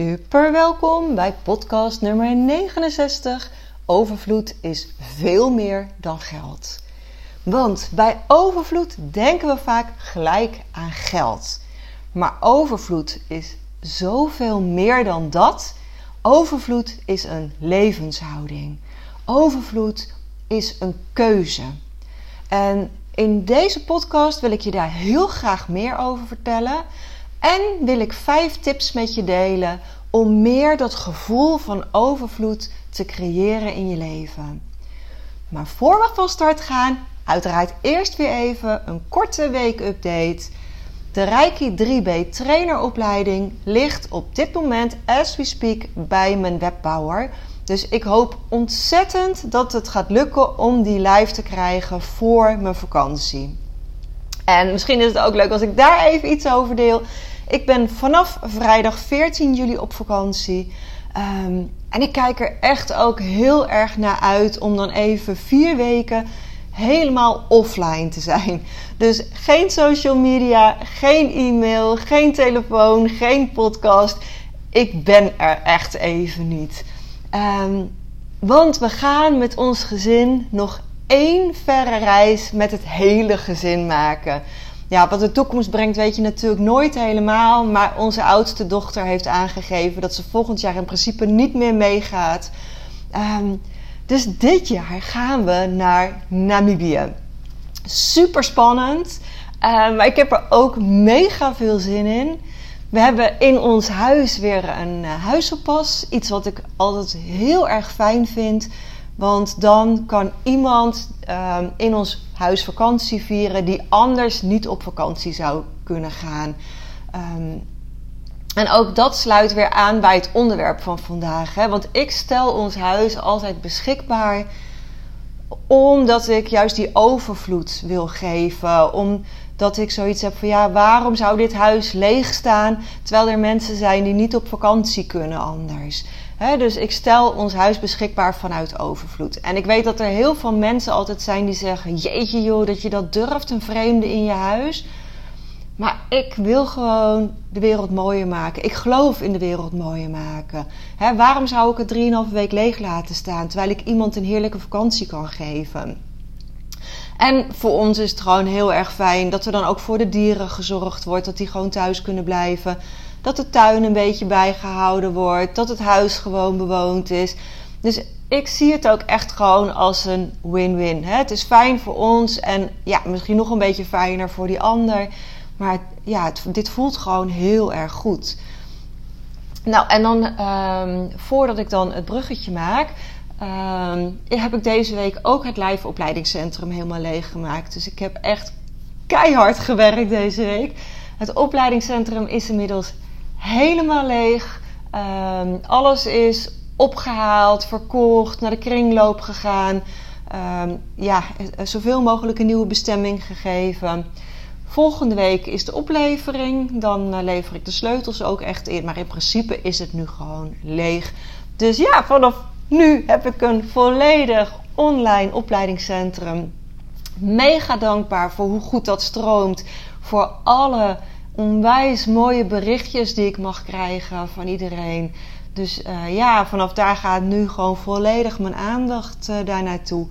Super welkom bij podcast nummer 69. Overvloed is veel meer dan geld. Want bij overvloed denken we vaak gelijk aan geld. Maar overvloed is zoveel meer dan dat. Overvloed is een levenshouding. Overvloed is een keuze. En in deze podcast wil ik je daar heel graag meer over vertellen. En wil ik vijf tips met je delen om meer dat gevoel van overvloed te creëren in je leven. Maar voor we van start gaan, uiteraard eerst weer even een korte week-update. De Reiki 3B traineropleiding ligt op dit moment, as we speak, bij mijn webbouwer. Dus ik hoop ontzettend dat het gaat lukken om die live te krijgen voor mijn vakantie. En misschien is het ook leuk als ik daar even iets over deel. Ik ben vanaf vrijdag 14 juli op vakantie. Ehm, en ik kijk er echt ook heel erg naar uit om dan even vier weken helemaal offline te zijn. Dus geen social media, geen e-mail, geen telefoon, geen podcast. Ik ben er echt even niet. Ehm, want we gaan met ons gezin nog één verre reis met het hele gezin maken. Ja, wat de toekomst brengt, weet je natuurlijk nooit helemaal. Maar onze oudste dochter heeft aangegeven dat ze volgend jaar in principe niet meer meegaat. Ehm, dus dit jaar gaan we naar Namibië. Super spannend. Ehm, maar ik heb er ook mega veel zin in. We hebben in ons huis weer een uh. Iets wat ik altijd heel erg fijn vind. Want dan kan iemand uh, in ons huis vakantie vieren die anders niet op vakantie zou kunnen gaan. Um, en ook dat sluit weer aan bij het onderwerp van vandaag. Hè? Want ik stel ons huis altijd beschikbaar omdat ik juist die overvloed wil geven. Omdat ik zoiets heb van ja, waarom zou dit huis leeg staan terwijl er mensen zijn die niet op vakantie kunnen anders? Dus ik stel ons huis beschikbaar vanuit overvloed. En ik weet dat er heel veel mensen altijd zijn die zeggen: Jeetje, joh, dat je dat durft, een vreemde in je huis. Maar ik wil gewoon de wereld mooier maken. Ik geloof in de wereld mooier maken. waarom zou ik het 3,5 week leeg laten staan terwijl ik iemand een heerlijke vakantie kan geven? En voor ons is het gewoon heel erg fijn dat er dan ook voor de dieren gezorgd wordt, dat die gewoon thuis kunnen blijven. Dat de tuin een beetje bijgehouden wordt, dat het huis gewoon bewoond is. Dus ik zie het ook echt gewoon als een win-win. Het is fijn voor ons en ja, misschien nog een beetje fijner voor die ander. Maar ja, dit voelt gewoon heel erg goed. Nou, en dan ehm, voordat ik dan het bruggetje maak, um, heb ik deze week ook het live opleidingscentrum helemaal leeg gemaakt. Dus ik heb echt keihard gewerkt deze week. Het opleidingscentrum is inmiddels helemaal leeg. Um, alles is opgehaald, verkocht, naar de kringloop gegaan. ja, zoveel mogelijk een nieuwe bestemming gegeven. Volgende week is de oplevering. Dan uh, lever ik de sleutels ook echt in. Maar in principe is het nu gewoon leeg. Dus ja, vanaf nu heb ik een volledig online opleidingscentrum. Mega dankbaar voor hoe goed dat stroomt. Voor alle onwijs mooie berichtjes die ik mag krijgen van iedereen. Dus uh, ja, vanaf daar gaat nu gewoon volledig mijn aandacht uh, daar naartoe.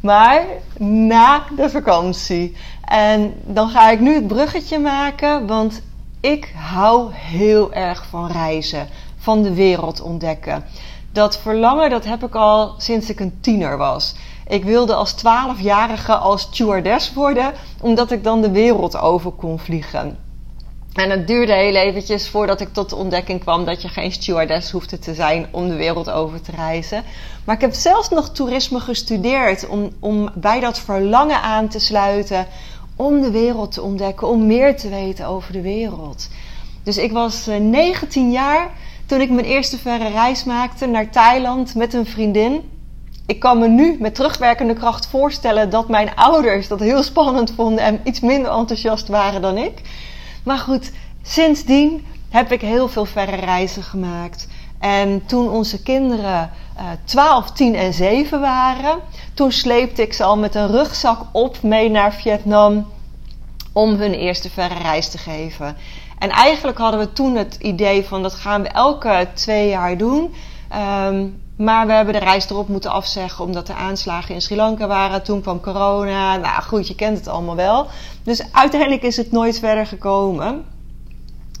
Maar na de vakantie. En dan ga ik nu het bruggetje maken, want ik hou heel erg van reizen, van de wereld ontdekken. Dat verlangen, dat heb ik al sinds ik een tiener was. Ik wilde als twaalfjarige als stewardess worden, omdat ik dan de wereld over kon vliegen. En het duurde heel eventjes voordat ik tot de ontdekking kwam dat je geen stewardess hoefde te zijn om de wereld over te reizen. Maar ik heb zelfs nog toerisme gestudeerd om, om bij dat verlangen aan te sluiten om de wereld te ontdekken, om meer te weten over de wereld. Dus ik was 19 eh, jaar toen ik mijn eerste verre reis maakte naar Thailand met een vriendin. Ik kan me nu met terugwerkende kracht voorstellen dat mijn ouders dat heel spannend vonden en iets minder enthousiast waren dan ik. Maar goed, sindsdien heb ik heel veel verre reizen gemaakt. En toen onze kinderen uh, 12, 10 en 7 waren, toen sleepte ik ze al met een rugzak op mee naar Vietnam om hun eerste verre reis te geven. En eigenlijk hadden we toen het idee van dat gaan we elke twee jaar doen. Um, maar we hebben de reis erop moeten afzeggen omdat er aanslagen in Sri Lanka waren. Toen kwam corona. Nou goed, je kent het allemaal wel. Dus uiteindelijk is het nooit verder gekomen.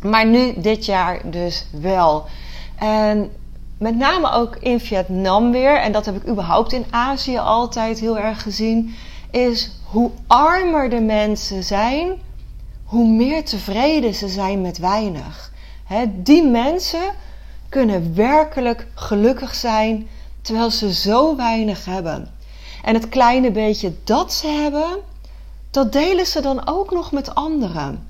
Maar nu dit jaar dus wel. En met name ook in Vietnam weer, en dat heb ik überhaupt in Azië altijd heel erg gezien, is hoe armer de mensen zijn, hoe meer tevreden ze zijn met weinig. die mensen kunnen werkelijk gelukkig zijn terwijl ze zo weinig hebben. En het kleine beetje dat ze hebben, dat delen ze dan ook nog met anderen.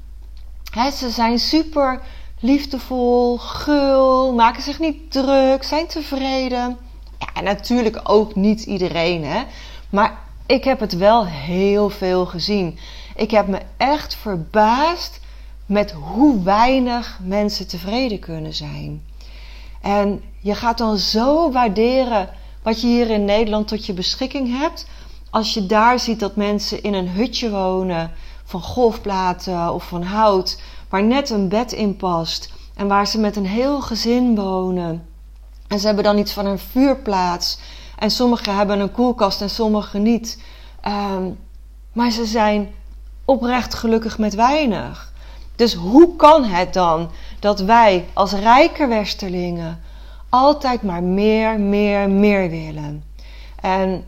ze zijn super liefdevol, gul, maken zich niet druk, zijn tevreden. Ja, natuurlijk ook niet iedereen, hè. Maar ik heb het wel heel veel gezien. Ik heb me echt verbaasd met hoe weinig mensen tevreden kunnen zijn. En je gaat dan zo waarderen wat je hier in Nederland tot je beschikking hebt. Als je daar ziet dat mensen in een hutje wonen van golfplaten of van hout, waar net een bed in past en waar ze met een heel gezin wonen. En ze hebben dan iets van een vuurplaats. En sommigen hebben een koelkast en sommigen niet. Um, maar ze zijn oprecht gelukkig met weinig. Dus hoe kan het dan dat wij als rijke Westerlingen altijd maar meer, meer, meer willen? En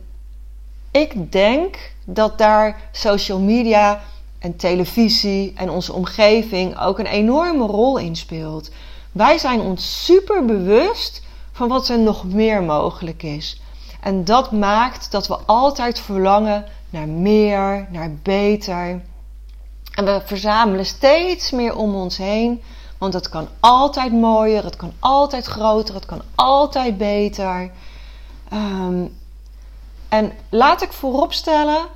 ik denk dat daar social media en televisie en onze omgeving ook een enorme rol in speelt. Wij zijn ons super bewust van wat er nog meer mogelijk is. En dat maakt dat we altijd verlangen naar meer, naar beter. En we verzamelen steeds meer om ons heen. Want het kan altijd mooier, het kan altijd groter, het kan altijd beter. Ehm, en laat ik vooropstellen,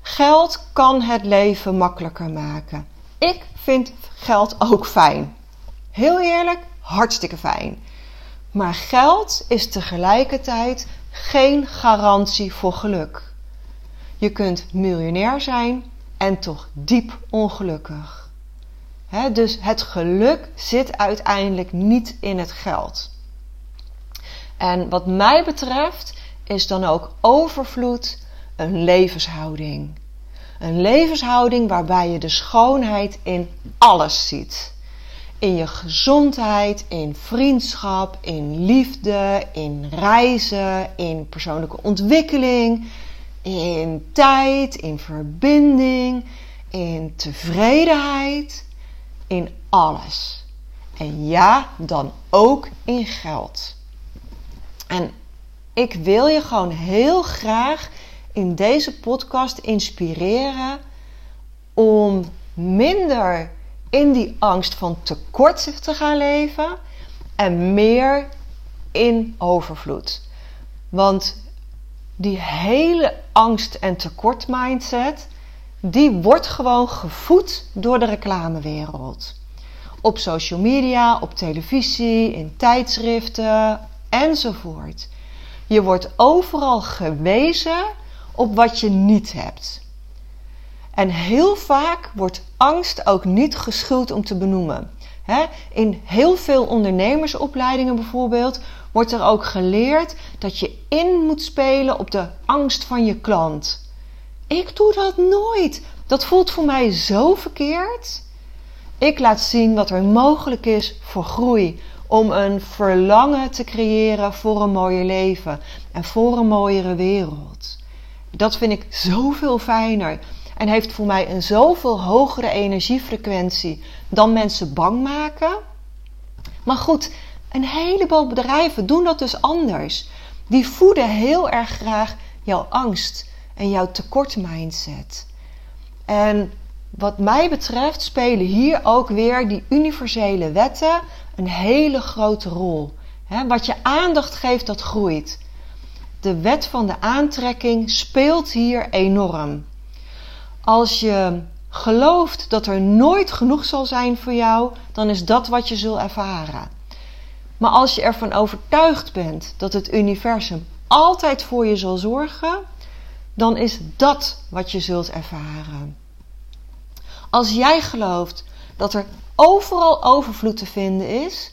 geld kan het leven makkelijker maken. Ik vind geld ook fijn. Heel eerlijk, hartstikke fijn. Maar geld is tegelijkertijd geen garantie voor geluk. Je kunt miljonair zijn en toch diep ongelukkig. dus het geluk zit uiteindelijk niet in het geld. En wat mij betreft is dan ook overvloed een levenshouding. Een levenshouding waarbij je de schoonheid in alles ziet. In je gezondheid, in vriendschap, in liefde, in reizen, in persoonlijke ontwikkeling, in tijd, in verbinding, in tevredenheid, in alles. En ja, dan ook in geld. En ik wil je gewoon heel graag in deze podcast inspireren om minder in die angst van tekort te gaan leven en meer in overvloed. Want die hele angst- en tekort mindset, die wordt gewoon gevoed door de reclamewereld. Op social media, op televisie, in tijdschriften enzovoort. Je wordt overal gewezen op wat je niet hebt. En heel vaak wordt angst ook niet geschuld om te benoemen. In heel veel ondernemersopleidingen bijvoorbeeld wordt er ook geleerd dat je in moet spelen op de angst van je klant. Ik doe dat nooit. Dat voelt voor mij zo verkeerd. Ik laat zien wat er mogelijk is voor groei. Om een verlangen te creëren voor een mooier leven en voor een mooiere wereld. Dat vind ik zoveel fijner en heeft voor mij een zoveel hogere energiefrequentie dan mensen bang maken. Maar goed, een heleboel bedrijven doen dat dus anders. Die voeden heel erg graag jouw angst en jouw tekort mindset. En wat mij betreft spelen hier ook weer die universele wetten een hele grote rol. wat je aandacht geeft, dat groeit. De wet van de aantrekking speelt hier enorm. Als je gelooft dat er nooit genoeg zal zijn voor jou, dan is dat wat je zult ervaren. Maar als je ervan overtuigd bent dat het universum altijd voor je zal zorgen, dan is dat wat je zult ervaren. Als jij gelooft dat er overal overvloed te vinden is,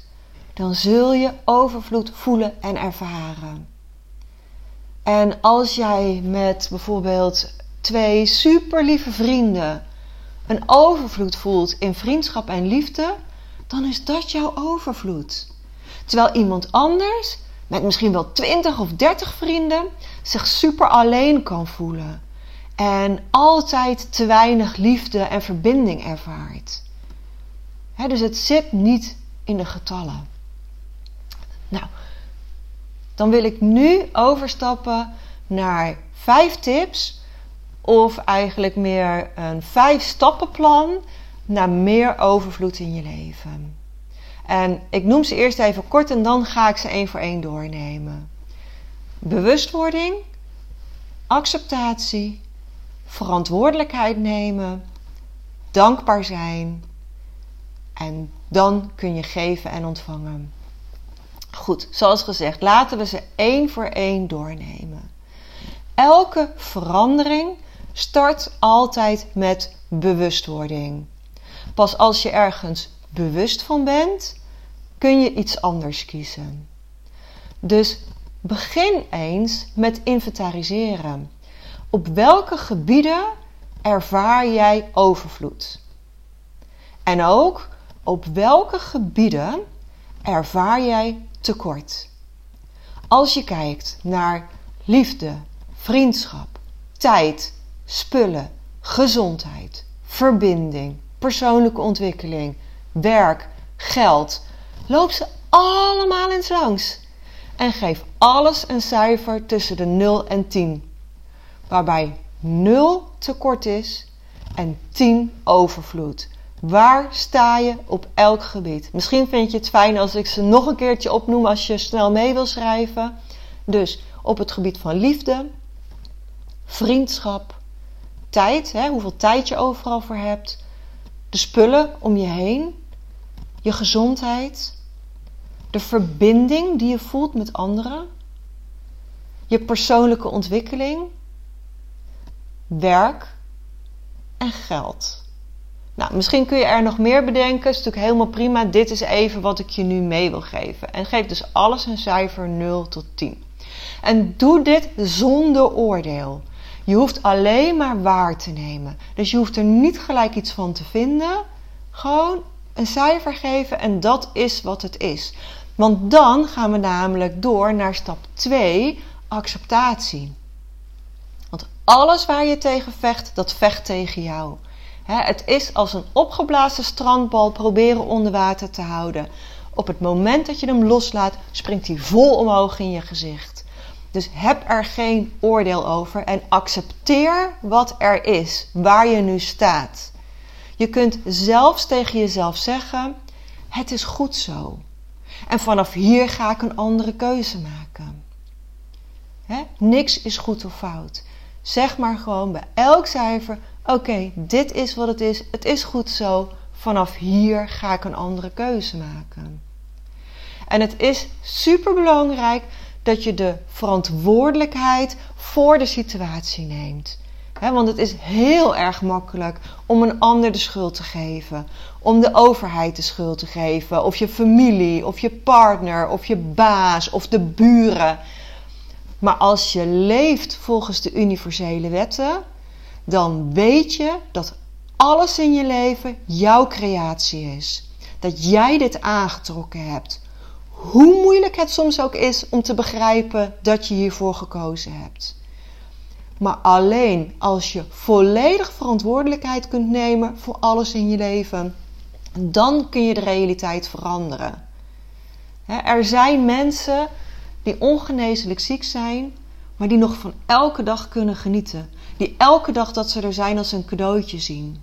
dan zul je overvloed voelen en ervaren. En als jij met bijvoorbeeld twee super lieve vrienden een overvloed voelt in vriendschap en liefde, dan is dat jouw overvloed. Terwijl iemand anders, met misschien wel 20 of 30 vrienden, zich super alleen kan voelen. En altijd te weinig liefde en verbinding ervaart. dus het zit niet in de getallen. Nou, dan wil ik nu overstappen naar vijf tips. Of eigenlijk meer een vijf stappenplan naar meer overvloed in je leven. En ik noem ze eerst even kort en dan ga ik ze één voor één doornemen. Bewustwording, acceptatie, verantwoordelijkheid nemen, dankbaar zijn en dan kun je geven en ontvangen. Goed, zoals gezegd, laten we ze één voor één doornemen. Elke verandering start altijd met bewustwording. Pas als je ergens bewust van bent, kun je iets anders kiezen. Dus begin eens met inventariseren. Op welke gebieden ervaar jij overvloed? En ook op welke gebieden ervaar jij tekort? Als je kijkt naar liefde, vriendschap, tijd, spullen, gezondheid, verbinding, persoonlijke ontwikkeling, werk, geld, loop ze allemaal eens langs en geef alles een cijfer tussen de 0 en 10, waarbij 0 tekort is en 10 overvloed. Waar sta je op elk gebied? Misschien vind je het fijn als ik ze nog een keertje opnoem als je snel mee wil schrijven. Dus op het gebied van liefde, vriendschap, tijd, hè, hoeveel tijd je overal voor hebt, de spullen om je heen, je gezondheid, de verbinding die je voelt met anderen, je persoonlijke ontwikkeling, werk en geld. Nou, misschien kun je er nog meer bedenken. Dat is natuurlijk helemaal prima. Dit is even wat ik je nu mee wil geven. En geef dus alles een cijfer 0 tot 10. En doe dit zonder oordeel. Je hoeft alleen maar waar te nemen. Dus je hoeft er niet gelijk iets van te vinden. Gewoon een cijfer geven en dat is wat het is. Want dan gaan we namelijk door naar stap 2, acceptatie. Want alles waar je tegen vecht, dat vecht tegen jou. het is als een opgeblazen strandbal proberen onder water te houden. Op het moment dat je hem loslaat, springt hij vol omhoog in je gezicht. Dus heb er geen oordeel over en accepteer wat er is, waar je nu staat. Je kunt zelfs tegen jezelf zeggen: Het is goed zo. En vanaf hier ga ik een andere keuze maken. Niks is goed of fout. Zeg maar gewoon bij elk cijfer: Oké, dit is wat het is. Het is goed zo. Vanaf hier ga ik een andere keuze maken. En het is super belangrijk dat je de verantwoordelijkheid voor de situatie neemt. Want het is heel erg makkelijk om een ander de schuld te geven. Om de overheid de schuld te geven. Of je familie, of je partner, of je baas, of de buren. Maar als je leeft volgens de universele wetten, dan weet je dat alles in je leven jouw creatie is. Dat jij dit aangetrokken hebt. Hoe moeilijk het soms ook is om te begrijpen dat je hiervoor gekozen hebt. Maar alleen als je volledig verantwoordelijkheid kunt nemen voor alles in je leven, dan kun je de realiteit veranderen. Er zijn mensen die ongeneeslijk ziek zijn, maar die nog van elke dag kunnen genieten. die elke dag dat ze er zijn als een cadeautje zien.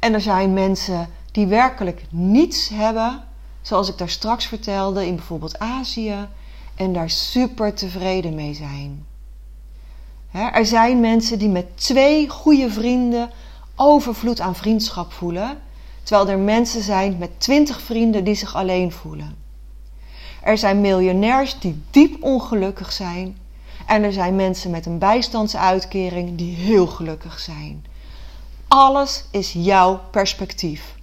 En er zijn mensen die werkelijk niets hebben, zoals ik daar straks vertelde in bijvoorbeeld Azië, en daar super tevreden mee zijn. Er zijn mensen die met twee goede vrienden overvloed aan vriendschap voelen, terwijl er mensen zijn met twintig vrienden die zich alleen voelen. Er zijn miljonairs die diep ongelukkig zijn. En er zijn mensen met een bijstandsuitkering die heel gelukkig zijn. Alles is jouw perspectief.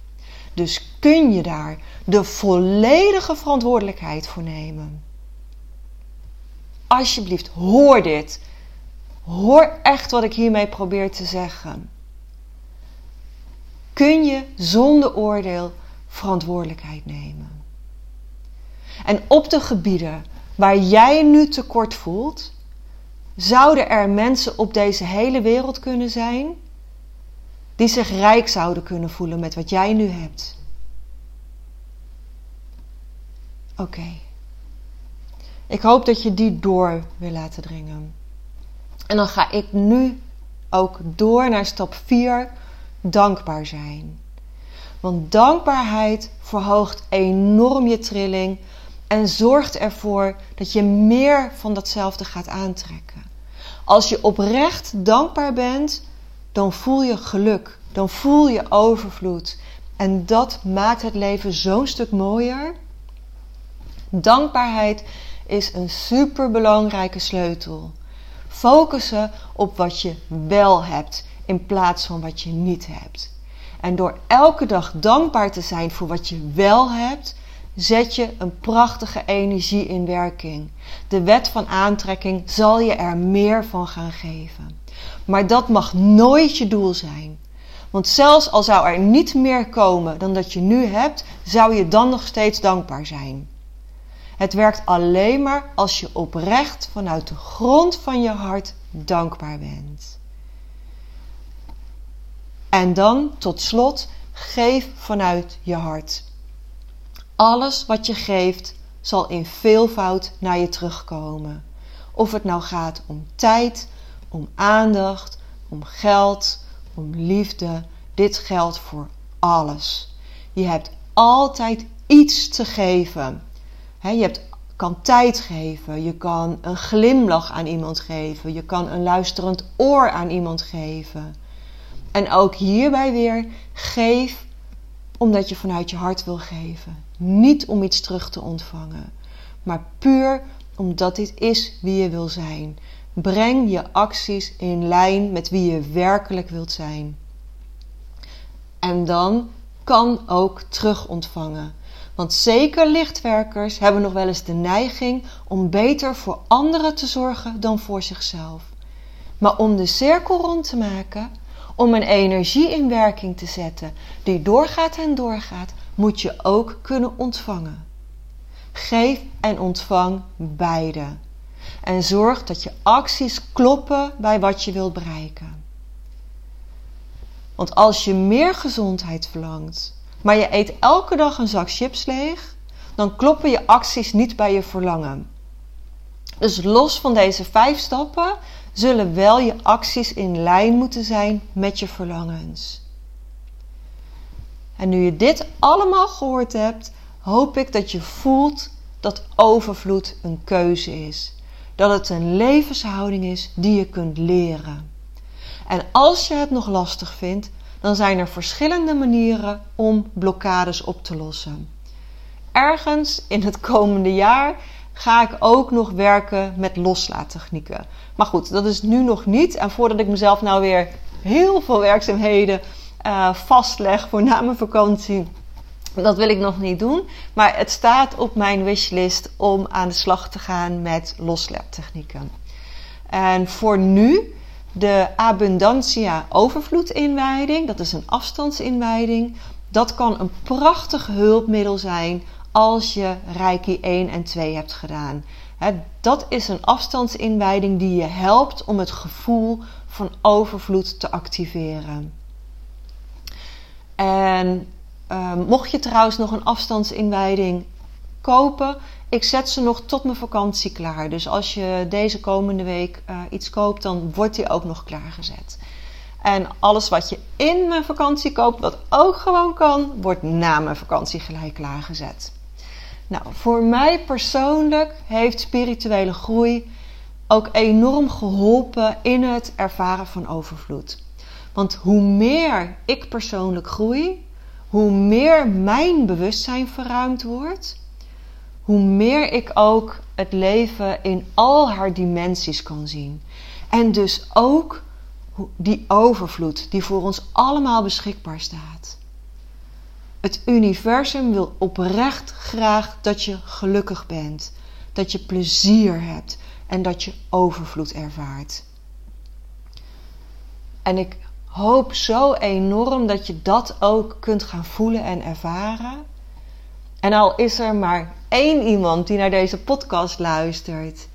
Dus kun je daar de volledige verantwoordelijkheid voor nemen. Alsjeblieft, hoor dit. Hoor echt wat ik hiermee probeer te zeggen. Kun je zonder oordeel verantwoordelijkheid nemen? En op de gebieden waar jij nu tekort voelt, zouden er mensen op deze hele wereld kunnen zijn die zich rijk zouden kunnen voelen met wat jij nu hebt. Oké. Ik hoop dat je die door wil laten dringen. En dan ga ik nu ook door naar stap 4, dankbaar zijn. Want dankbaarheid verhoogt enorm je trilling en zorgt ervoor dat je meer van datzelfde gaat aantrekken. Als je oprecht dankbaar bent, dan voel je geluk, dan voel je overvloed. En dat maakt het leven zo'n stuk mooier. Dankbaarheid is een superbelangrijke sleutel. Focussen op wat je wel hebt in plaats van wat je niet hebt. En door elke dag dankbaar te zijn voor wat je wel hebt, zet je een prachtige energie in werking. De wet van aantrekking zal je er meer van gaan geven. Maar dat mag nooit je doel zijn. Want zelfs al zou er niet meer komen dan dat je nu hebt, zou je dan nog steeds dankbaar zijn. Het werkt alleen maar als je oprecht vanuit de grond van je hart dankbaar bent. En dan tot slot, geef vanuit je hart. Alles wat je geeft zal in veelvoud naar je terugkomen. Of het nou gaat om tijd, om aandacht, om geld, om liefde. Dit geldt voor alles. Je hebt altijd iets te geven. Je hebt, kan tijd geven, je kan een glimlach aan iemand geven, je kan een luisterend oor aan iemand geven. En ook hierbij weer, geef omdat je vanuit je hart wil geven. Niet om iets terug te ontvangen, maar puur omdat dit is wie je wil zijn. Breng je acties in lijn met wie je werkelijk wilt zijn. En dan kan ook terug ontvangen. Want zeker lichtwerkers hebben nog wel eens de neiging om beter voor anderen te zorgen dan voor zichzelf. Maar om de cirkel rond te maken, om een energie in werking te zetten die doorgaat en doorgaat, moet je ook kunnen ontvangen. Geef en ontvang beide. En zorg dat je acties kloppen bij wat je wilt bereiken. Want als je meer gezondheid verlangt, maar je eet elke dag een zak chips leeg, dan kloppen je acties niet bij je verlangen. Dus los van deze vijf stappen zullen wel je acties in lijn moeten zijn met je verlangens. En nu je dit allemaal gehoord hebt, hoop ik dat je voelt dat overvloed een keuze is. Dat het een levenshouding is die je kunt leren. En als je het nog lastig vindt, dan zijn er verschillende manieren om blokkades op te lossen. Ergens in het komende jaar ga ik ook nog werken met loslaattechnieken. Maar goed, dat is nu nog niet. En voordat ik mezelf nou weer heel veel werkzaamheden uh, vastleg voor na mijn vakantie. Dat wil ik nog niet doen. Maar het staat op mijn wishlist om aan de slag te gaan met loslaattechnieken. En voor nu de Abundantia overvloedinwijding. Dat is een afstandsinwijding. Dat kan een prachtig hulpmiddel zijn als je Reiki 1 en 2 hebt gedaan. dat is een afstandsinwijding die je helpt om het gevoel van overvloed te activeren. En ehm, mocht je trouwens nog een afstandsinwijding kopen. Ik zet ze nog tot mijn vakantie klaar. Dus als je deze komende week uh, iets koopt, dan wordt die ook nog klaargezet. En alles wat je in mijn vakantie koopt, wat ook gewoon kan, wordt na mijn vakantie gelijk klaargezet. Nou, voor mij persoonlijk heeft spirituele groei ook enorm geholpen in het ervaren van overvloed. Want hoe meer ik persoonlijk groei, hoe meer mijn bewustzijn verruimd wordt, hoe meer ik ook het leven in al haar dimensies kan zien. En dus ook die overvloed die voor ons allemaal beschikbaar staat. Het universum wil oprecht graag dat je gelukkig bent, dat je plezier hebt en dat je overvloed ervaart. En ik hoop zo enorm dat je dat ook kunt gaan voelen en ervaren. En al is er maar één iemand die naar deze podcast luistert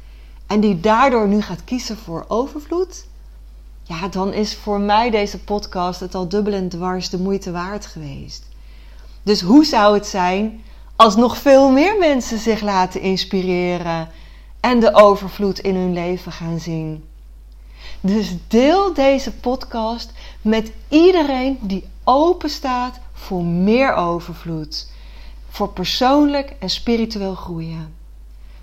en die daardoor nu gaat kiezen voor overvloed, ja, dan is voor mij deze podcast het al dubbel en dwars de moeite waard geweest. Dus hoe zou het zijn als nog veel meer mensen zich laten inspireren en de overvloed in hun leven gaan zien? Dus deel deze podcast met iedereen die open staat voor meer overvloed. Voor persoonlijk en spiritueel groeien.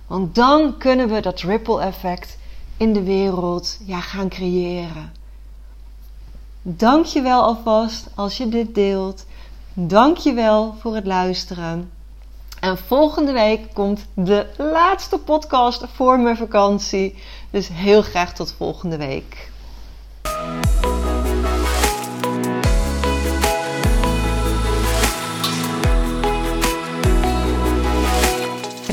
Want dan kunnen we dat ripple effect in de wereld ja, gaan creëren. Dank je wel alvast als je dit deelt. Dank je wel voor het luisteren. En volgende week komt de laatste podcast voor mijn vakantie. Dus heel graag tot volgende week.